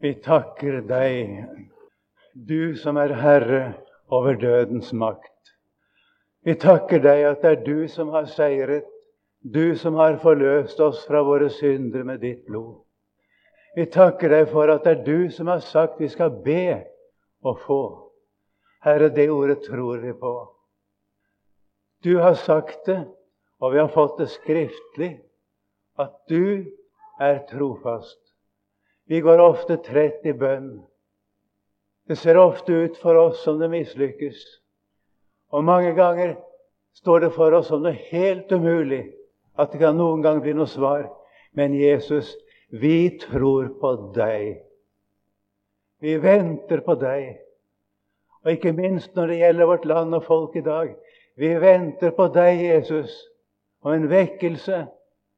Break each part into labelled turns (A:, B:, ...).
A: Vi takker deg, du som er herre over dødens makt. Vi takker deg at det er du som har seiret, du som har forløst oss fra våre synder med ditt blod. Vi takker deg for at det er du som har sagt vi skal be og få. Herre, det ordet tror vi på. Du har sagt det, og vi har fått det skriftlig, at du er trofast. Vi går ofte trett i bønn. Det ser ofte ut for oss som det mislykkes. Og mange ganger står det for oss som det helt umulig at det kan noen gang bli noe svar. Men Jesus, vi tror på deg. Vi venter på deg. Og ikke minst når det gjelder vårt land og folk i dag. Vi venter på deg, Jesus, og en vekkelse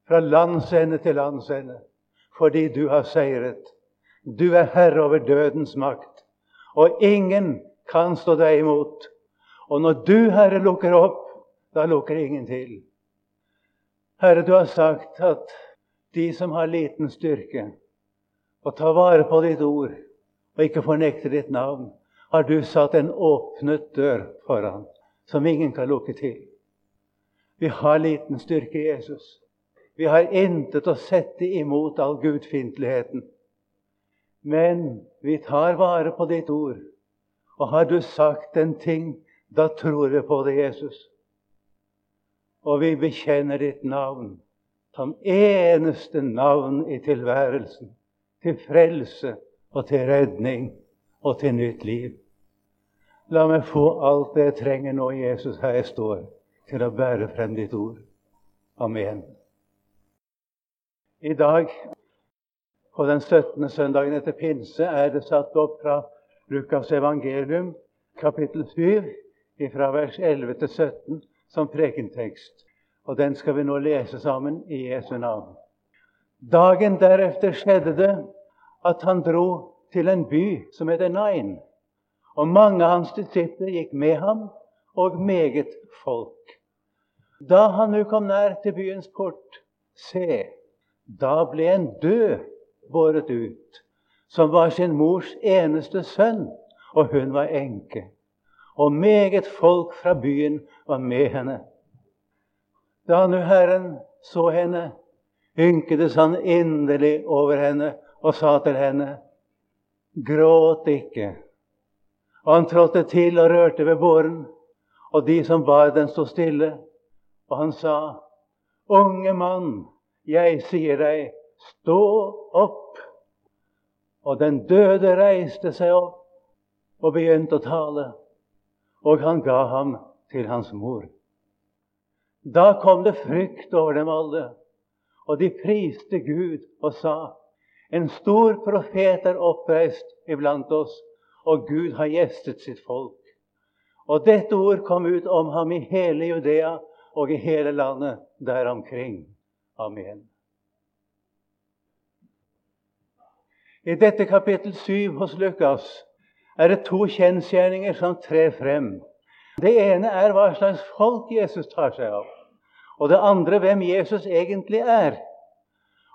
A: fra landsende til landsende fordi du har seiret. Du er herre over dødens makt, og ingen kan stå deg imot. Og når du, Herre, lukker opp, da lukker ingen til. Herre, du har sagt at de som har liten styrke, og tar vare på ditt ord og ikke fornekter ditt navn, har du satt en åpnet dør foran som ingen kan lukke til. Vi har liten styrke, Jesus. Vi har intet å sette imot all gudfiendtligheten. Men vi tar vare på ditt ord. Og har du sagt en ting, da tror vi på det, Jesus. Og vi bekjenner ditt navn som eneste navn i tilværelsen. Til frelse og til redning og til nytt liv. La meg få alt det jeg trenger nå, Jesus, her jeg står, til å bære frem ditt ord. Amen. I dag, på den 17. søndagen etter pinse, er det satt opp fra Lukas evangelium, kapittel 7, fra vers 11 til 17, som prekentekst. Og den skal vi nå lese sammen i Jesu navn. Dagen deretter skjedde det at han dro til en by som heter Nain. Og mange av hans disipler gikk med ham, og meget folk. Da han nå kom nær til byens port, se, da ble en død båret ut, som var sin mors eneste sønn, og hun var enke. Og meget folk fra byen var med henne. Da nu Herren så henne, ynkedes han inderlig over henne og sa til henne, Gråt ikke. Og han trådte til og rørte ved båren, og de som bar den, sto stille. Og han sa, Unge mann, jeg sier deg, stå opp. Og den døde reiste seg opp og begynte å tale, og han ga ham til hans mor. Da kom det frykt over dem alle, og de priste Gud og sa:" En stor profet er oppreist iblant oss, og Gud har gjestet sitt folk. Og dette ord kom ut om ham i hele Judea og i hele landet der omkring. Amen. I dette kapittel 7 hos Lukas er det to kjensgjerninger som trer frem. Det ene er hva slags folk Jesus tar seg av. Og det andre hvem Jesus egentlig er.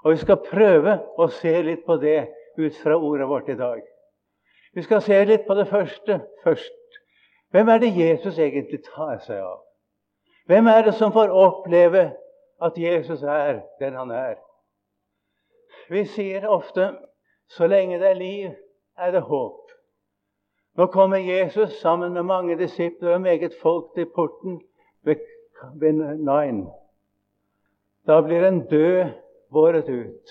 A: Og Vi skal prøve å se litt på det ut fra ordet vårt i dag. Vi skal se litt på det første først. Hvem er det Jesus egentlig tar seg av? Hvem er det som får oppleve at Jesus er den han er. Vi sier ofte så lenge det er liv, er det håp. Nå kommer Jesus sammen med mange disipler og meget folk til porten ved Nain. Da blir en død båret ut.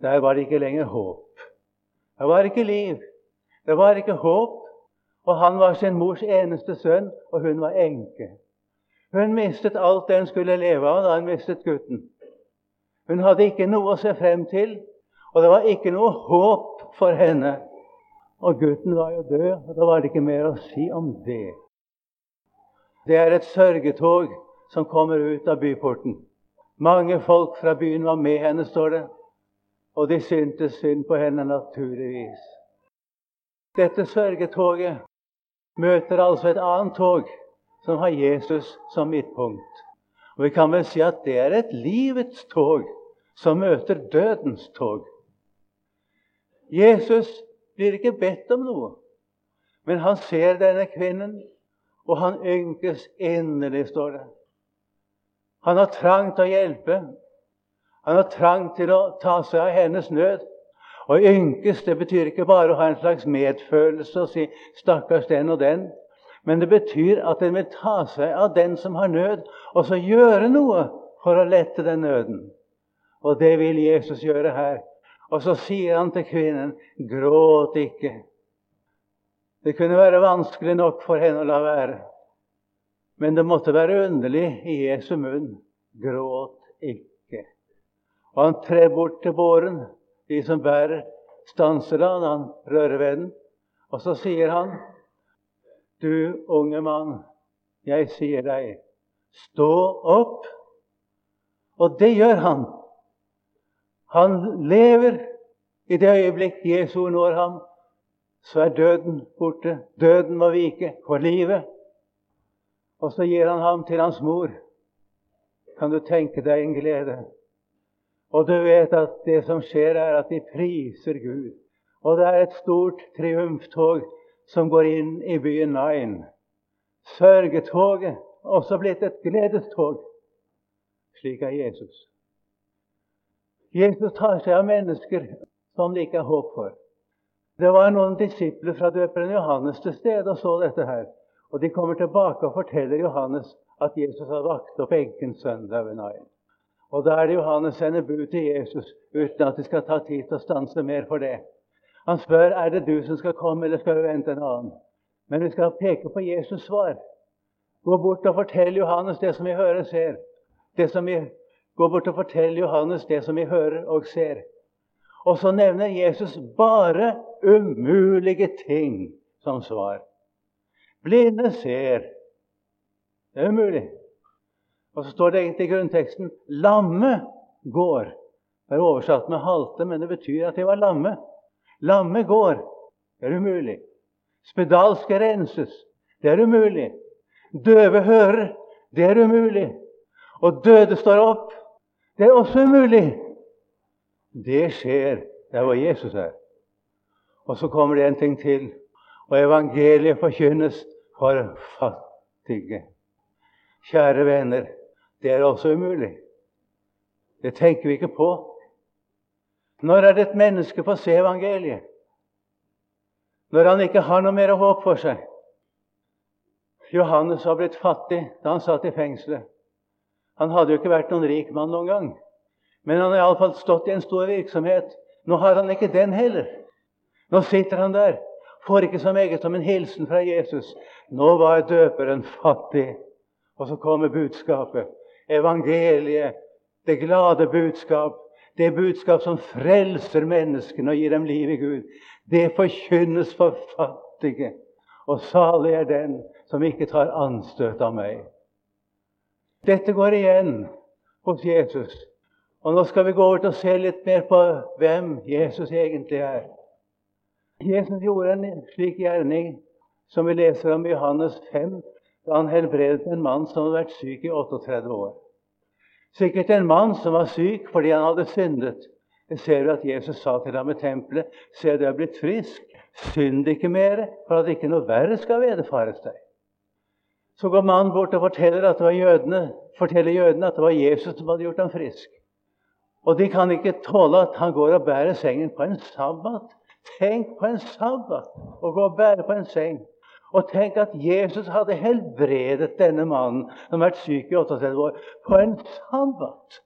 A: Der var det ikke lenger håp. Det var ikke liv. Det var ikke håp. Og han var sin mors eneste sønn, og hun var enke. Hun mistet alt det hun skulle leve av da hun mistet gutten. Hun hadde ikke noe å se frem til, og det var ikke noe håp for henne. Og gutten var jo død, og da var det ikke mer å si om det. Det er et sørgetog som kommer ut av byporten. Mange folk fra byen var med henne, står det. Og de syntes synd på henne, naturligvis. Dette sørgetoget møter altså et annet tog som har Jesus som midtpunkt. Og Vi kan vel si at det er et livets tog som møter dødens tog. Jesus blir ikke bedt om noe. Men han ser denne kvinnen, og han ynkes inderlig, står det. Han har trang til å hjelpe. Han har trang til å ta seg av hennes nød. Å ynkes det betyr ikke bare å ha en slags medfølelse og si 'stakkars den og den'. Men det betyr at en vil ta seg av den som har nød, og så gjøre noe for å lette den nøden. Og det vil Jesus gjøre her. Og så sier han til kvinnen, 'Gråt ikke'. Det kunne være vanskelig nok for henne å la være. Men det måtte være underlig i Jesu munn. Gråt ikke. Og han trer bort til båren. De som bærer, stanser han, han rører ved den. Og så sier han, 'Du unge mann, jeg sier deg, stå opp.' Og det gjør han. Han lever i det øyeblikk Jesu når ham. Så er døden borte. Døden må vike for livet. Og så gir han ham til hans mor. Kan du tenke deg en glede? Og du vet at det som skjer, er at de priser Gud. Og det er et stort triumftog som går inn i byen Nain. Sørgetoget også blitt et gledestog. Slik er Jesus. Jesus tar seg av mennesker som det ikke er håp for. Det var noen disipler fra døperen Johannes til stede og så dette her. Og De kommer tilbake og forteller Johannes at Jesus har vakt opp enkens søndag ved Nain. Og Da er det Johannes sender bud til Jesus uten at de skal ta tid til å stanse mer for det. Han spør er det du som skal komme, eller skal vi vente en annen. Men vi skal peke på Jesus' svar. Gå bort og fortell Johannes det som vi hører og ser. Det som vi Gå bort og fortell Johannes det som vi hører og ser. Og så nevner Jesus bare umulige ting som svar. Blinde ser. Det er umulig. Og så står det egentlig i grunnteksten 'lamme går'. Det er oversatt med 'halte', men det betyr at de var lamme. Lamme går. Det er umulig. Spedalske renses. Det er umulig. Døve hører. Det er umulig. Og døde står opp. Det er også umulig. Det skjer der hvor Jesus er. Og så kommer det en ting til. Og evangeliet forkynnes for fattige. Kjære venner, det er også umulig. Det tenker vi ikke på. Når er det et menneske får se evangeliet? Når han ikke har noe mer håp for seg. Johannes har blitt fattig da han satt i fengselet. Han hadde jo ikke vært noen rik mann noen gang. Men han har iallfall stått i en stor virksomhet. Nå har han ikke den heller. Nå sitter han der, får ikke så meget som en hilsen fra Jesus. Nå var døperen fattig. Og så kommer budskapet evangeliet, det glade budskap, det budskap som frelser menneskene og gir dem liv i Gud, det forkynnes for fattige. Og salig er den som ikke tar anstøt av meg. Dette går igjen hos Jesus. Og Nå skal vi gå over til å se litt mer på hvem Jesus egentlig er. Jesus gjorde en slik gjerning som vi leser om i Johannes 5, da han helbredet en mann som hadde vært syk i 38 år. Sikkert en mann som var syk fordi han hadde syndet. Det ser at Jesus sa til ham i tempelet, 'Se, du er blitt frisk. Synd ikke mer, for at ikke noe verre skal vederfares deg.' Så går mannen bort og forteller, at det var jødene, forteller jødene at det var Jesus som hadde gjort ham frisk. Og de kan ikke tåle at han går og bærer sengen på en sabbat. Tenk på en sabbat å gå og bære på en seng. Og tenk at Jesus hadde helbredet denne mannen som har vært syk i 38 år, på en sabbat.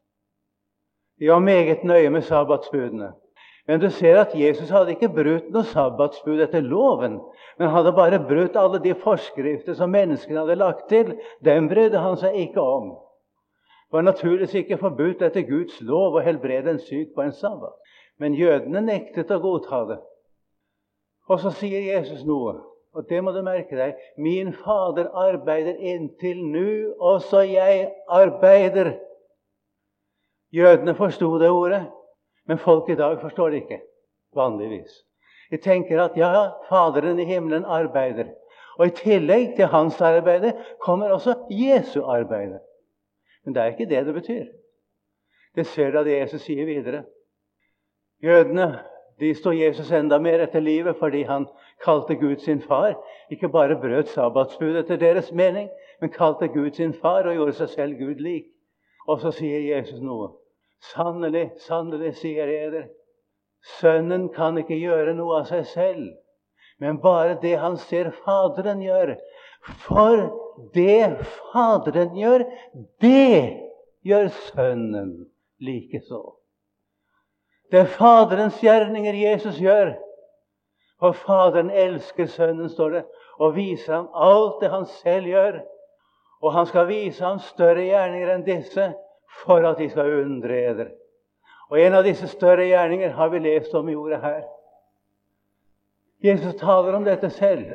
A: De var meget nøye med sabbatsbudene. Men du ser at Jesus hadde ikke brutt noe sabbatsbud etter loven. Men hadde bare brutt alle de forskrifter som menneskene hadde lagt til. Dem brydde han seg ikke om. Det var naturligvis ikke forbudt etter Guds lov å helbrede en syk på en sabbat. Men jødene nektet å godta det. Og så sier Jesus noe og det må du merke deg. Min Fader arbeider inntil nå, også jeg arbeider. Jødene forsto det ordet, men folk i dag forstår det ikke. Vanligvis. De tenker at ja, Faderen i himmelen arbeider. Og i tillegg til hans arbeid kommer også Jesu arbeid. Men det er ikke det det betyr. Det ser du av det Jesus sier videre. Jødene De står Jesus enda mer etter livet fordi han kalte Gud sin far. Ikke bare brøt sabbatsbudet etter deres mening, men kalte Gud sin far og gjorde seg selv Gud lik. Og så sier Jesus noe. Sannelig, sannelig, sier jeg dere, sønnen kan ikke gjøre noe av seg selv, men bare det han ser Faderen gjør. For det Faderen gjør, det gjør Sønnen likeså. Det er Faderens gjerninger Jesus gjør. For Faderen elsker Sønnen, står det, og viser ham alt det han selv gjør. Og han skal vise ham større gjerninger enn disse for at de skal undre eder. Og en av disse større gjerninger har vi lest om i ordet her. Jesus taler om dette selv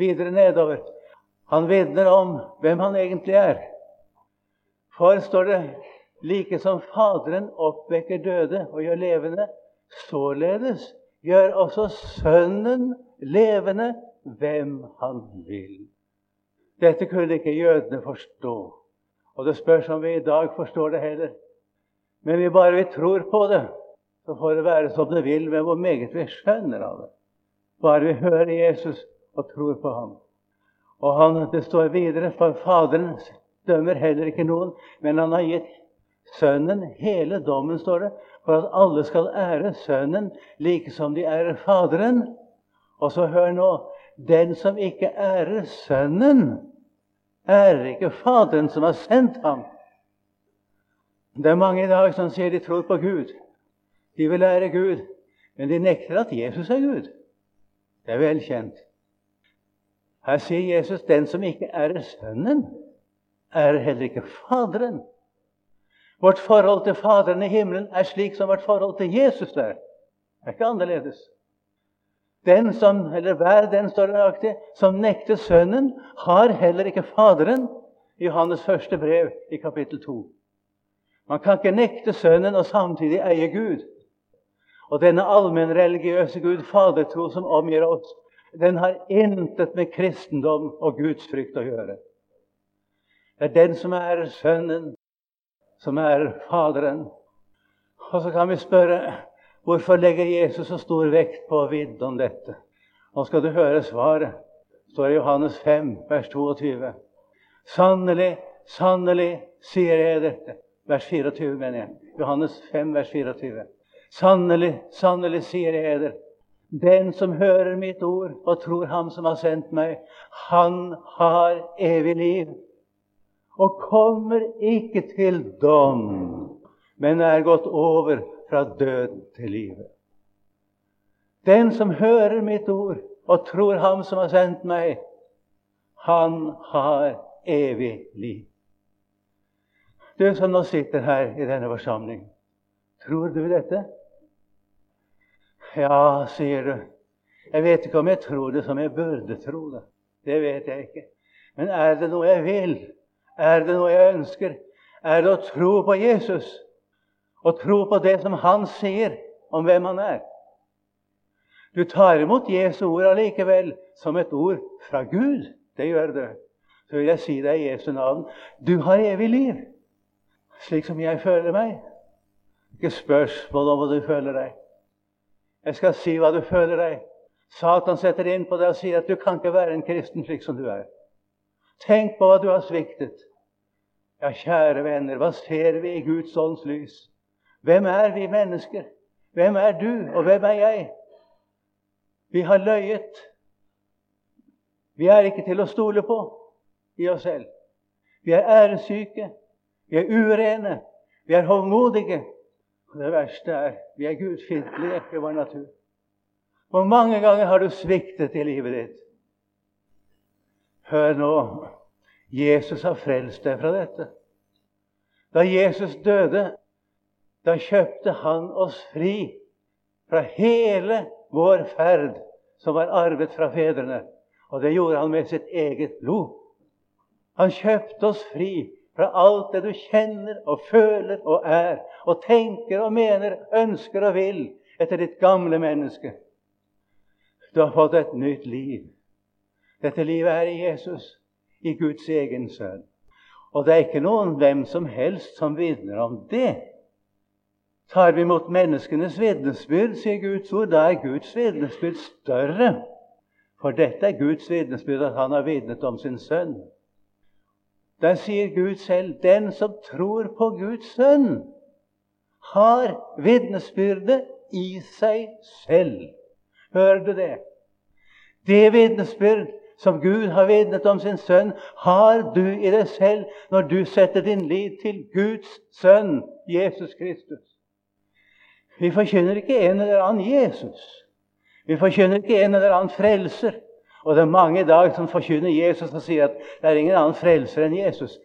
A: videre nedover. Han vitner om hvem han egentlig er. For, står det, like som Faderen oppvekker døde og gjør levende, således gjør også Sønnen levende hvem han vil. Dette kunne ikke jødene forstå. Og det spørs om vi i dag forstår det heller. Men vi bare vi tror på det, så får det være som det vil med hvor meget vi skjønner av det. Bare vi hører Jesus og tror på ham. Og han, Det står videre for Faderen dømmer heller ikke noen, men han har gitt Sønnen hele dommen, står det, for at alle skal ære Sønnen like som de ærer Faderen. Og så hør nå den som ikke ærer Sønnen, ærer ikke Faderen som har sendt ham. Det er mange i dag som sier de tror på Gud. De vil ære Gud, men de nekter at Jesus er Gud. Det er velkjent. Her sier Jesus den som ikke ærer Sønnen, ærer heller ikke Faderen. Vårt forhold til Faderen i himmelen er slik som vårt forhold til Jesus er. Det er ikke annerledes. Den som, eller Hver den står nøyaktig, som nekter Sønnen, har heller ikke Faderen. I Johannes første brev i kapittel 2. Man kan ikke nekte Sønnen og samtidig eie Gud. Og denne allmennreligiøse Gud Fadertro som omgir oss, den har intet med kristendom og gudsfrykt å gjøre. Det er den som er Sønnen, som er Faderen. Og så kan vi spørre hvorfor legger Jesus så stor vekt på vite om dette. Nå skal du høre svaret. Det står i Johannes 5, vers 22. Sannelig, sannelig, sier jeg dette. Vers 24, mener jeg. Johannes 5, vers 24. Sannelig, sannelig, sier jeg dere. Den som hører mitt ord og tror Ham som har sendt meg, han har evig liv og kommer ikke til dom, men er gått over fra død til livet. Den som hører mitt ord og tror Ham som har sendt meg, han har evig liv. Du som nå sitter her i denne forsamling, tror du dette? Ja, sier du. Jeg vet ikke om jeg tror det som jeg burde tro det. Det vet jeg ikke. Men er det noe jeg vil, er det noe jeg ønsker, er det å tro på Jesus og tro på det som han sier om hvem han er. Du tar imot Jesu ord allikevel som et ord fra Gud. Det gjør du. Så vil jeg si deg i Jesu navn du har evig liv, slik som jeg føler meg. Ikke spørsmål om hva du føler deg. Jeg skal si hva du føler deg. Satan setter inn på deg og sier at du kan ikke være en kristen slik som du er. Tenk på hva du har sviktet. Ja, kjære venner, hva ser vi i Guds ånds lys? Hvem er vi mennesker? Hvem er du, og hvem er jeg? Vi har løyet. Vi er ikke til å stole på i oss selv. Vi er æresyke. Vi er urene. Vi er hovmodige. Og det verste er vi er gudfiendtlige i vår natur. Hvor mange ganger har du sviktet i livet ditt? Hør nå. Jesus har frelst deg fra dette. Da Jesus døde, da kjøpte han oss fri fra hele vår ferd som var arvet fra fedrene. Og det gjorde han med sitt eget blod. Han kjøpte oss fri fra alt det du kjenner og føler og er, og tenker og mener, ønsker og vil etter ditt gamle menneske. Du har fått et nytt liv. Dette livet er i Jesus, i Guds egen sønn. Og det er ikke noen hvem som helst som vitner om det. Tar vi imot menneskenes vitnesbyrd, sier Guds ord, da er Guds vitnesbyrd større. For dette er Guds vitnesbyrd, at han har vitnet om sin sønn. Der sier Gud selv den som tror på Guds sønn, har vitnesbyrdet i seg selv. Hører du det? Det vitnesbyrd som Gud har vitnet om sin sønn, har du i deg selv når du setter din lit til Guds sønn, Jesus Kristus. Vi forkynner ikke en eller annen Jesus. Vi forkynner ikke en eller annen frelser. Og det er mange i dag som forkynner Jesus og sier at det er ingen annen frelser enn Jesus.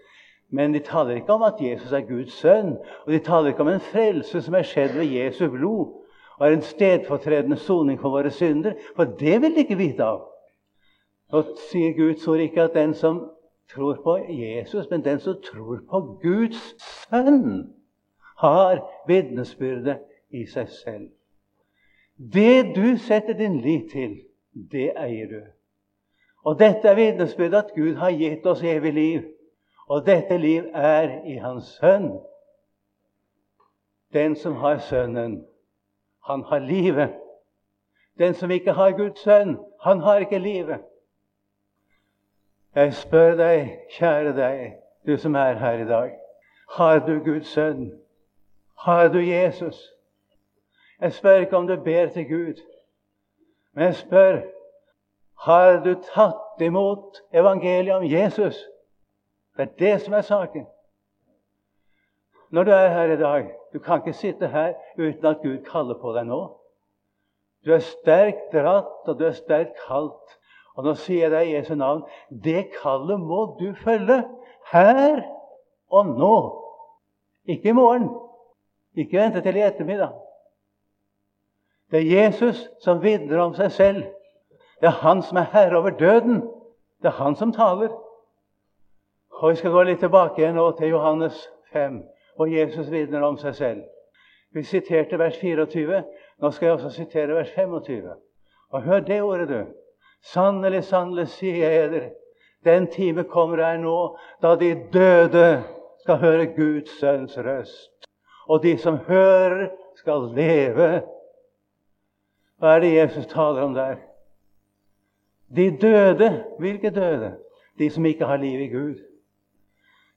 A: Men de taler ikke om at Jesus er Guds sønn, og de taler ikke om en frelse som er skjedd ved Jesu blod, og er en stedfortredende soning for våre synder. For det vil de ikke vite av. Nå sier Guds ord ikke at den som tror på Jesus, men den som tror på Guds sønn, har vitnesbyrdet i seg selv. Det du setter din lit til, det eier du. Og dette er vitnesbyrdet at Gud har gitt oss evig liv. Og dette liv er i Hans Sønn. Den som har Sønnen, han har livet. Den som ikke har Guds sønn, han har ikke livet. Jeg spør deg, kjære deg, du som er her i dag. Har du Guds sønn? Har du Jesus? Jeg spør ikke om du ber til Gud, men jeg spør har du tatt imot evangeliet om Jesus? Det er det som er saken. Når du er her i dag Du kan ikke sitte her uten at Gud kaller på deg nå. Du er sterkt dratt, og du er sterkt kalt. Og nå sier jeg deg i Jesu navn det kallet må du følge her og nå. Ikke i morgen. Ikke vente til i ettermiddag. Det er Jesus som vitner om seg selv. Det er han som er herre over døden. Det er han som taler. Og Vi skal gå litt tilbake igjen nå til Johannes 5, og Jesus vitner om seg selv. Vi siterte vers 24. Nå skal jeg også sitere vers 25. Og hør det ordet, du. Sannelig, sannelig, sier jeg dere, den time kommer her nå da de døde skal høre Guds sønns røst. Og de som hører, skal leve. Hva er det Jesus taler om der? De døde. Hvilke døde? De som ikke har liv i Gud.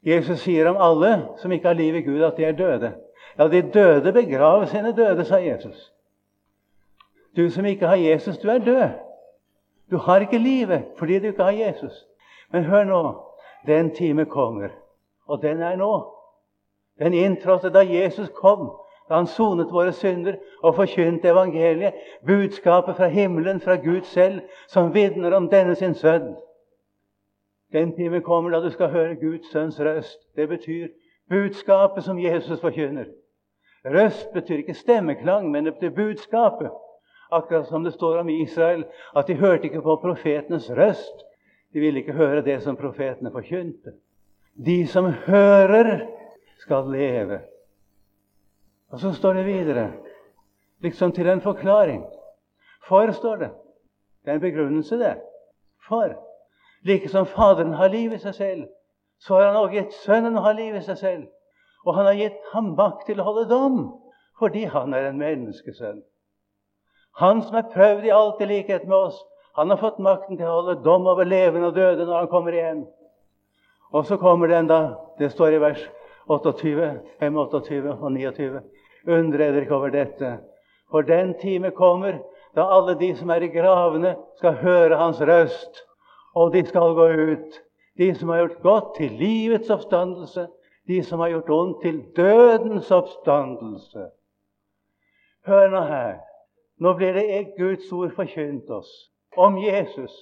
A: Jesus sier om alle som ikke har liv i Gud, at de er døde. Ja, de døde begraver sine døde, sa Jesus. Du som ikke har Jesus, du er død. Du har ikke livet fordi du ikke har Jesus. Men hør nå. Den time kommer, og den er nå. Den inntrådte da Jesus kom, da han sonet våre synder og forkynte evangeliet, budskapet fra himmelen, fra Gud selv, som vitner om denne sin sønn. Den time kommer da du skal høre Guds sønns røst. Det betyr budskapet som Jesus forkynner. Røst betyr ikke stemmeklang, men det betyr budskapet. Akkurat som det står om Israel, at de hørte ikke på profetenes røst. De ville ikke høre det som profetene forkynte. De som hører, skal leve. Og så står det videre, liksom til en forklaring. For, står det. Det er en begrunnelse, det. For. Like som Faderen har liv i seg selv, så har han også gitt Sønnen å ha liv i seg selv. Og han har gitt ham makt til å holde dom, fordi han er en menneskesønn. Han som er prøvd i alt i likhet med oss, han har fått makten til å holde dom over levende og døde når han kommer igjen. Og så kommer den da, det står i vers 28, 5, 28 og 29. Undre dere ikke over dette. For den time kommer da alle de som er i gravene, skal høre hans røst. Og de skal gå ut. De som har gjort godt til livets oppstandelse. De som har gjort ondt til dødens oppstandelse. Hør nå her. Nå blir det Guds ord forkynt oss om Jesus.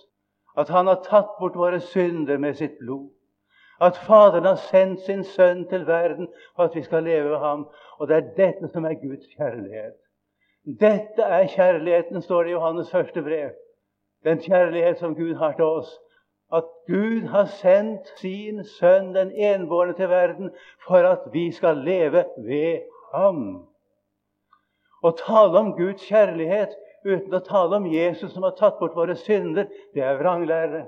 A: At han har tatt bort våre synder med sitt blod. At Faderen har sendt sin sønn til verden for at vi skal leve ved ham. Og det er dette som er Guds kjærlighet. Dette er kjærligheten, står det i Johannes første brev. Den kjærlighet som Gud har til oss. At Gud har sendt sin sønn, den enbårne, til verden for at vi skal leve ved ham. Å tale om Guds kjærlighet uten å tale om Jesus som har tatt bort våre synder, det er vranglære.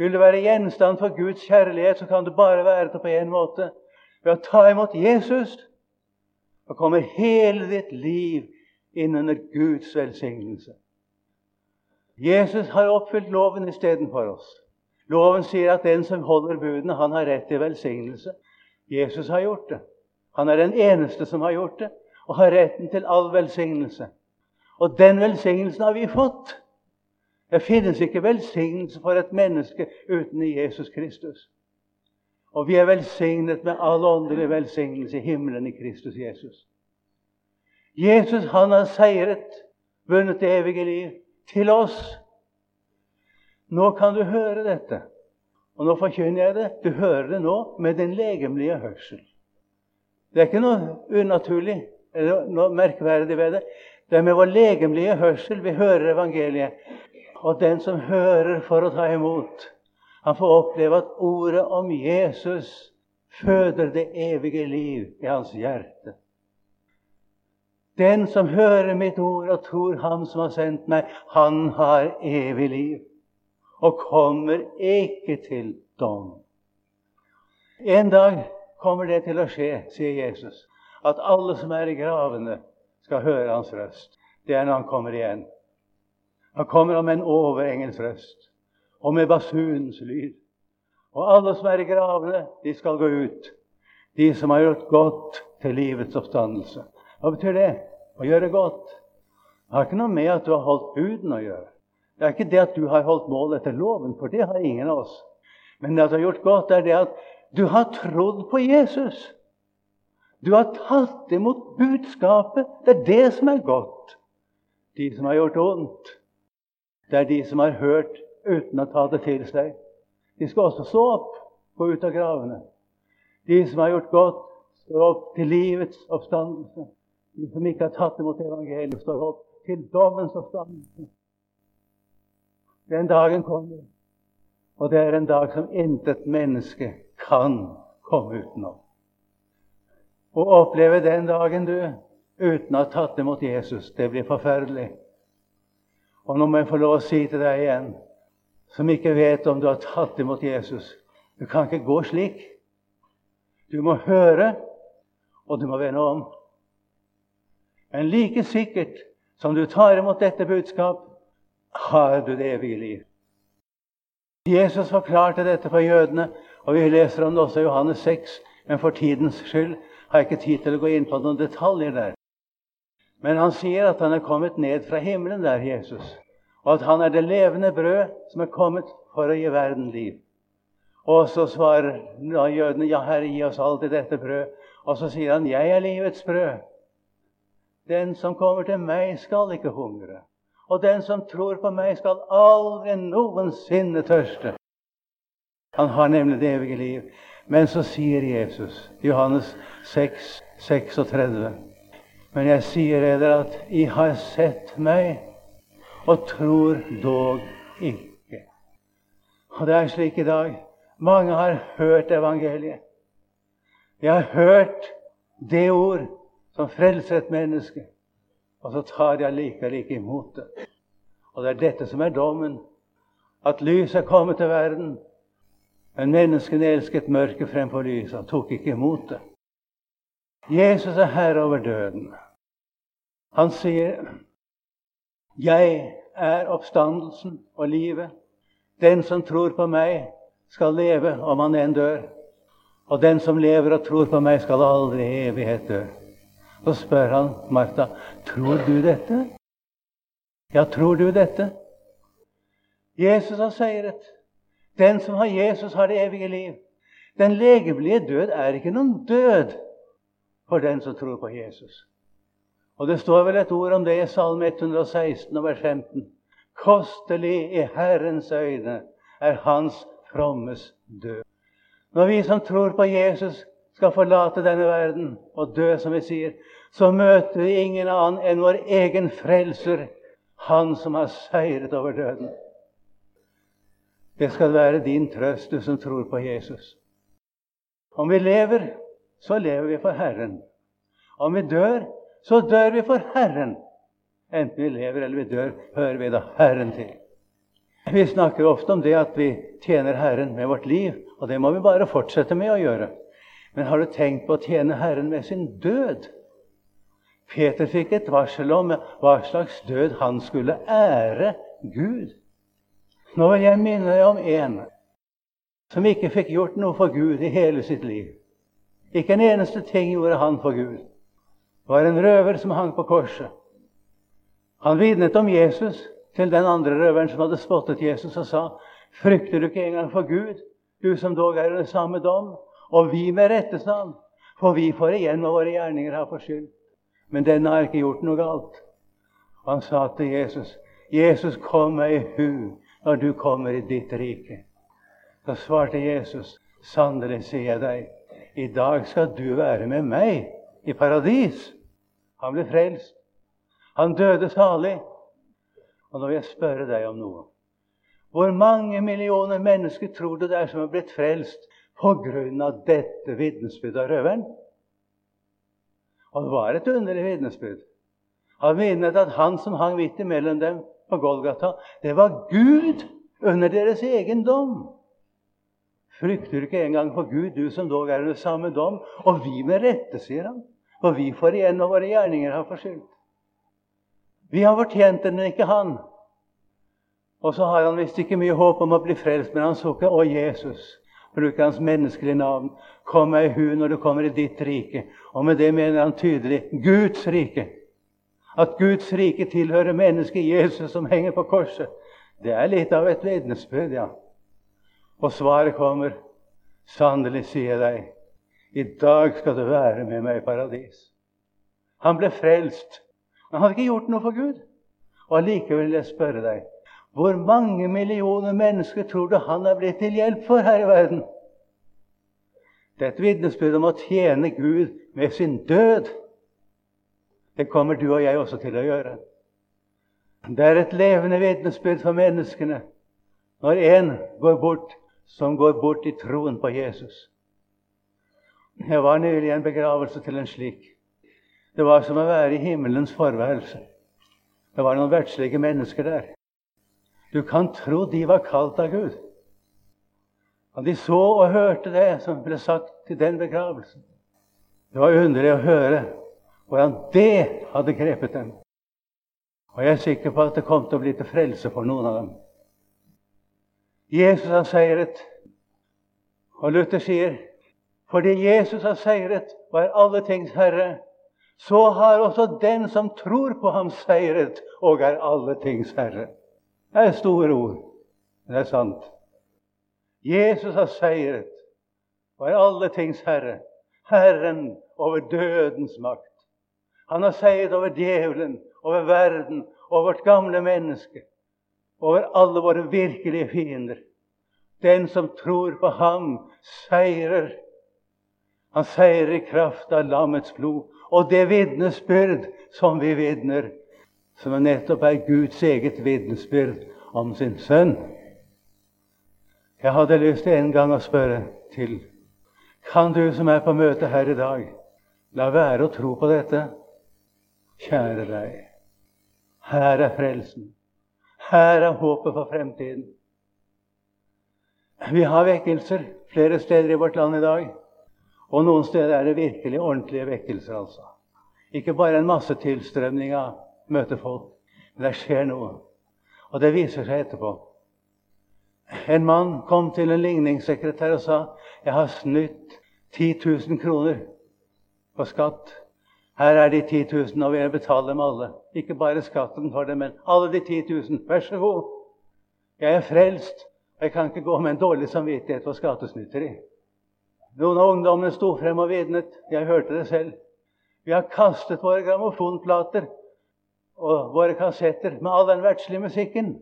A: Vil du være gjenstand for Guds kjærlighet, så kan du bare være det på én måte ved å ta imot Jesus. og kommer hele ditt liv inn under Guds velsignelse. Jesus har oppfylt loven istedenfor oss. Loven sier at den som holder budene, han har rett til velsignelse. Jesus har gjort det. Han er den eneste som har gjort det, og har retten til all velsignelse. Og den velsignelsen har vi fått. Det finnes ikke velsignelse for et menneske uten Jesus Kristus. Og vi er velsignet med all åndelig velsignelse i himmelen i Kristus Jesus. Jesus han har seiret, vunnet det evige liv, til oss. Nå kan du høre dette. Og nå forkynner jeg det. Du hører det nå med din legemlige hørsel. Det er ikke noe unaturlig eller noe merkverdig ved det. Det er med vår legemlige hørsel vi hører evangeliet. Og den som hører for å ta imot, han får oppleve at ordet om Jesus føder det evige liv i hans hjerte. Den som hører mitt ord og tror Ham som har sendt meg, han har evig liv og kommer ikke til dom. En dag kommer det til å skje, sier Jesus, at alle som er i gravene, skal høre hans røst. Det er når han kommer igjen. Han kommer om en overengels røst og med basunens lyd. Og alle som er i gravene, de skal gå ut. De som har gjort godt til livets oppstandelse. Hva betyr det? Å gjøre godt. Det har ikke noe med at du har holdt buden å gjøre. Det er ikke det at du har holdt mål etter loven, for det har ingen av oss. Men det at du har gjort godt, er det at du har trodd på Jesus. Du har tatt imot budskapet. Det er det som er godt. De som har gjort ondt, det er de som har hørt uten å ta det til seg. De skal også stå opp, og ut av gravene. De som har gjort godt, står opp til livets oppstandelse. De som ikke har tatt imot evangeliet, står opp til dommens oppstandelse. Den dagen kommer, og det er en dag som intet menneske kan komme utenom. Å oppleve den dagen, du, uten å ha tatt imot Jesus, det blir forferdelig. Og nå må jeg få lov å si til deg igjen som ikke vet om du har tatt imot Jesus. Du kan ikke gå slik. Du må høre, og du må vende om. Men like sikkert som du tar imot dette budskap, har du det evige liv. Jesus forklarte dette for jødene, og vi leser om det også i Johannes 6. Men for tidens skyld har ikke tid til å gå inn på noen detaljer der. Men han sier at han er kommet ned fra himmelen der, Jesus og at han er det levende brød som er kommet for å gi verden liv. Og så svarer jødene, 'Ja, Herre, gi oss alltid dette brød.' Og så sier han, 'Jeg er livets brød.' Den som kommer til meg, skal ikke hungre. Og den som tror på meg, skal aldri noensinne tørste. Han har nemlig det evige liv. Men så sier Jesus, Johannes 6, 36, Men jeg sier dere at I har sett meg og tror dog ikke. Og det er slik i dag. Mange har hørt evangeliet. De har hørt det ord som frelser et menneske, og så tar de allikevel ikke imot det. Og det er dette som er dommen. At lyset er kommet til verden, men menneskene elsket mørket fremfor lyset og tok ikke imot det. Jesus er herre over døden. Han sier 'Jeg er oppstandelsen og livet'. Den som tror på meg, skal leve om han enn dør. Og den som lever og tror på meg, skal aldri i evighet dø. Så spør han Martha, 'Tror du dette?' Ja, tror du dette? Jesus har seiret. Den som har Jesus, har det evige liv. Den legemlige død er ikke noen død for den som tror på Jesus. Og Det står vel et ord om det i Salme 116, vers 15. Kostelig i Herrens øyne er Hans frommes død. Når vi som tror på Jesus, skal forlate denne verden og dø, som vi sier, så møter vi ingen annen enn vår egen frelser, Han som har seiret over døden. Det skal være din trøst, du som tror på Jesus. Om vi lever, så lever vi for Herren. Om vi dør, så dør vi for Herren. Enten vi lever eller vi dør, hører vi da Herren til. Vi snakker ofte om det at vi tjener Herren med vårt liv, og det må vi bare fortsette med å gjøre. Men har du tenkt på å tjene Herren med sin død? Peter fikk et varsel om hva slags død han skulle ære Gud. Nå vil jeg minne deg om en som ikke fikk gjort noe for Gud i hele sitt liv. Ikke en eneste ting gjorde han for Gud. Det var en røver som hang på korset. Han vitnet om Jesus til den andre røveren som hadde spottet Jesus, og sa, 'Frykter du ikke engang for Gud, du som dog er under samme dom?' Og vi med rette, sa han, for vi får igjen hva våre gjerninger har forskyldt. Men denne har ikke gjort noe galt. Og han sa til Jesus, 'Jesus, kom meg i hu når du kommer i ditt rike.' Da svarte Jesus, 'Sannelig sier jeg deg, i dag skal du være med meg i paradis.' Han ble frelst. Han døde salig. Og nå vil jeg spørre deg om noe. Hvor mange millioner mennesker tror du det er som er blitt frelst pga. dette vitnesbyrdet av røveren? Og det var et underlig vitnesbyrd. Han minnet at han som hang midt imellom dem på Golgata, det var Gud under deres egen dom. Frykter du ikke engang for Gud, du som dog er under samme dom? Og vi med rette, sier han. For vi får igjen når våre gjerninger har forskyldt. Vi har fortjent det, men ikke han. Og så har han visst ikke mye håp om å bli frelst, men han så ikke 'Å, Jesus'. Bruker hans menneskelige navn. 'Kom meg i hu når du kommer i ditt rike'. Og med det mener han tydelig Guds rike. At Guds rike tilhører mennesket Jesus som henger på korset. Det er litt av et vitnesbyrd, ja. Og svaret kommer. Sannelig sier jeg deg, i dag skal du være med meg i paradis. Han ble frelst. Men han hadde ikke gjort noe for Gud. Og allikevel vil jeg spørre deg hvor mange millioner mennesker tror du han er blitt til hjelp for her i verden? Det er et vitnesbyrd om å tjene Gud med sin død. Det kommer du og jeg også til å gjøre. Det er et levende vitnesbyrd for menneskene når en går bort som går bort i troen på Jesus. Jeg var nylig i en begravelse til en slik. Det var som å være i himmelens forværelse. Det var noen verdslige mennesker der. Du kan tro de var kalt av Gud. Og de så og hørte det som ble sagt til den begravelsen. Det var underlig å høre hvordan det hadde grepet dem. Og jeg er sikker på at det kom til å bli til frelse for noen av dem. Jesus har seiret. Og Luther sier fordi Jesus har seiret og er alle tings herre, så har også den som tror på ham, seiret og er alle tings herre. Det er store ord, men det er sant. Jesus har seiret og er alle tings herre. Herren over dødens makt. Han har seiret over djevelen, over verden, over vårt gamle menneske. Over alle våre virkelige fiender. Den som tror på ham, seirer. Han seirer i kraft av lammets blod og det vitnesbyrd som vi vitner som nettopp er Guds eget vitnesbyrd om sin sønn. Jeg hadde lyst til en gang å spørre til Kan du som er på møte her i dag, la være å tro på dette? Kjære deg, her er frelsen. Her er håpet for fremtiden. Vi har vekkelser flere steder i vårt land i dag. Og noen steder er det virkelig ordentlige vekkelser. altså. Ikke bare en masse tilstrømning av møter folk. Men det skjer noe. Og det viser seg etterpå. En mann kom til en ligningssekretær og sa jeg har snytt 10 000 kroner på skatt. Her er de 10 000, og vil jeg betale dem alle. Ikke bare skatten for dem, men alle de 10 000. Vær så god. Jeg er frelst. Jeg kan ikke gå med en dårlig samvittighet for skattesnytteri. Noen av ungdommene sto frem og vitnet. Jeg hørte det selv. Vi har kastet våre grammofonplater og våre kassetter med all den verdslige musikken.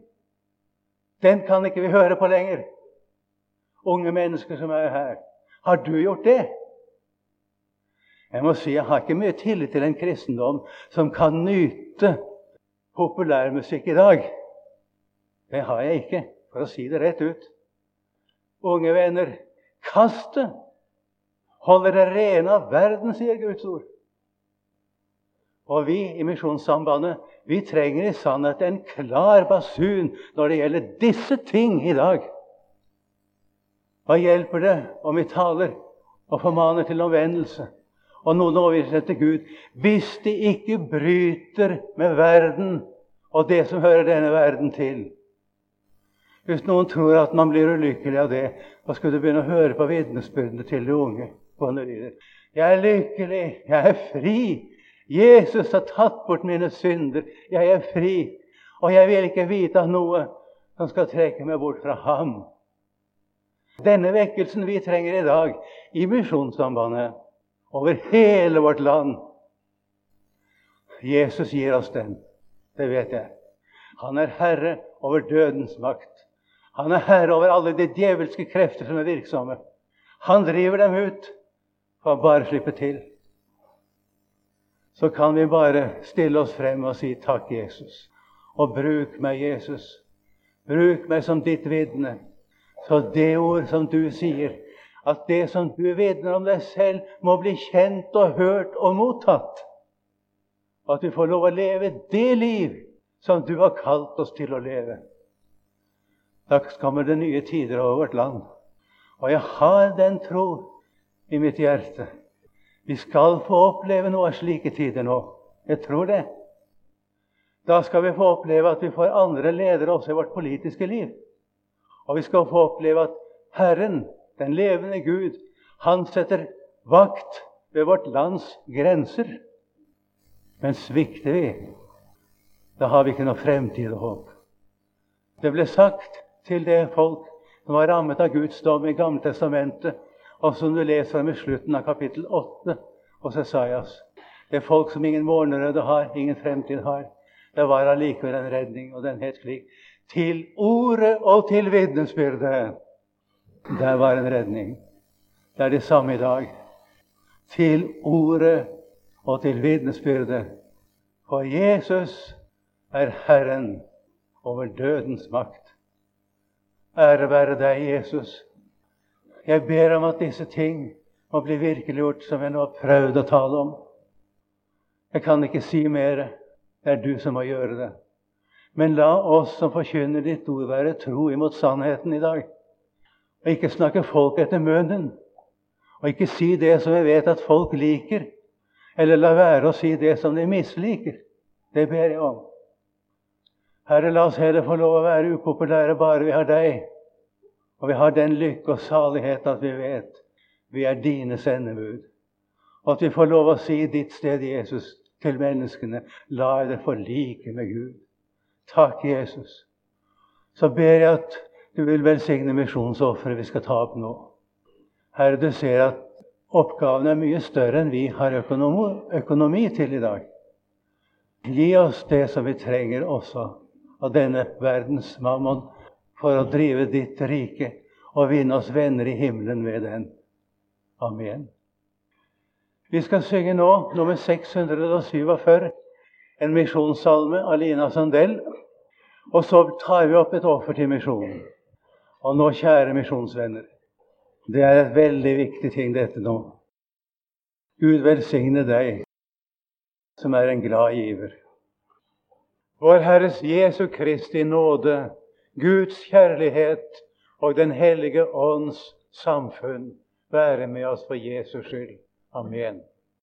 A: Den kan ikke vi høre på lenger. Unge mennesker som er her. Har du gjort det? Jeg må si jeg har ikke mye tillit til en kristendom som kan nyte populærmusikk i dag. Det har jeg ikke, for å si det rett ut. Unge venner, kast det! Hold dere rene av verden, sier Guds ord. Og vi i Misjonssambandet vi trenger i sannhet en klar basun når det gjelder disse ting i dag. Hva hjelper det om vi taler og formaner til omvendelse og noen overviser til Gud, hvis de ikke bryter med verden og det som hører denne verden til. Hvis noen tror at man blir ulykkelig av det, da skulle du begynne å høre på vitnesbyrdene til de unge. Jeg er lykkelig, jeg er fri. Jesus har tatt bort mine synder. Jeg er fri. Og jeg vil ikke vite av noe som skal trekke meg bort fra ham. Denne vekkelsen vi trenger i dag i Misjonssambandet over hele vårt land Jesus gir oss den. Det vet jeg. Han er herre over dødens makt. Han er herre over alle de djevelske krefter som er virksomme. Han driver dem ut for å bare slippe til. Så kan vi bare stille oss frem og si takk, Jesus. Og bruk meg, Jesus. Bruk meg som ditt vitne. Så det ord som du sier, at det som du vitner om deg selv, må bli kjent og hørt og mottatt. At vi får lov å leve det liv som du har kalt oss til å leve. Da kommer det nye tider over vårt land. Og jeg har den tro i mitt hjerte. Vi skal få oppleve noe av slike tider nå. Jeg tror det. Da skal vi få oppleve at vi får andre ledere også i vårt politiske liv. Og vi skal få oppleve at Herren, den levende Gud, han setter vakt ved vårt lands grenser. Men svikter vi, da har vi ikke noe fremtid og håp. Det ble sagt til det folk som var rammet av Guds dom i Gamle testamentet, og som du leser om i slutten av kapittel 8 hos Esaias. Det er folk som ingen morgenrøde har, ingen fremtid har. Det var allikevel en redning, og den het slik Til ordet og til vitnesbyrdet. Der var en redning. Det er det samme i dag. Til ordet og til vitnesbyrdet. For Jesus er Herren over dødens makt. Ære være deg, Jesus. Jeg ber om at disse ting må bli virkeliggjort, som jeg nå har prøvd å tale om. Jeg kan ikke si mer. Det er du som må gjøre det. Men la oss som forkynner ditt ord, være tro imot sannheten i dag. Og ikke snakke folk etter munnen. Og ikke si det som vi vet at folk liker. Eller la være å si det som de misliker. Det ber jeg om. Herre, la oss heller få lov å være upopulære bare vi har deg. Og vi har den lykke og salighet at vi vet vi er dine sendebud. Og at vi får lov å si ditt sted, Jesus, til menneskene. La dere forlike med Gud. Takk, Jesus. Så ber jeg at du vil velsigne misjonsofferet vi skal ta opp nå. Herre, du ser at oppgaven er mye større enn vi har økonomi, til i dag. Gi oss det som vi trenger også av denne verdens mammon for å drive ditt rike og vinne oss venner i himmelen ved den. Amen. Vi skal synge nå nummer 647, en misjonssalme av Lina Sandell. Og så tar vi opp et offer til misjonen. Og nå, kjære misjonsvenner, det er et veldig viktig ting, dette nå. Gud velsigne deg som er en glad giver. Vår Herres Jesu Kristi nåde, Guds kjærlighet og Den hellige ånds samfunn være med oss for Jesus skyld. Amen.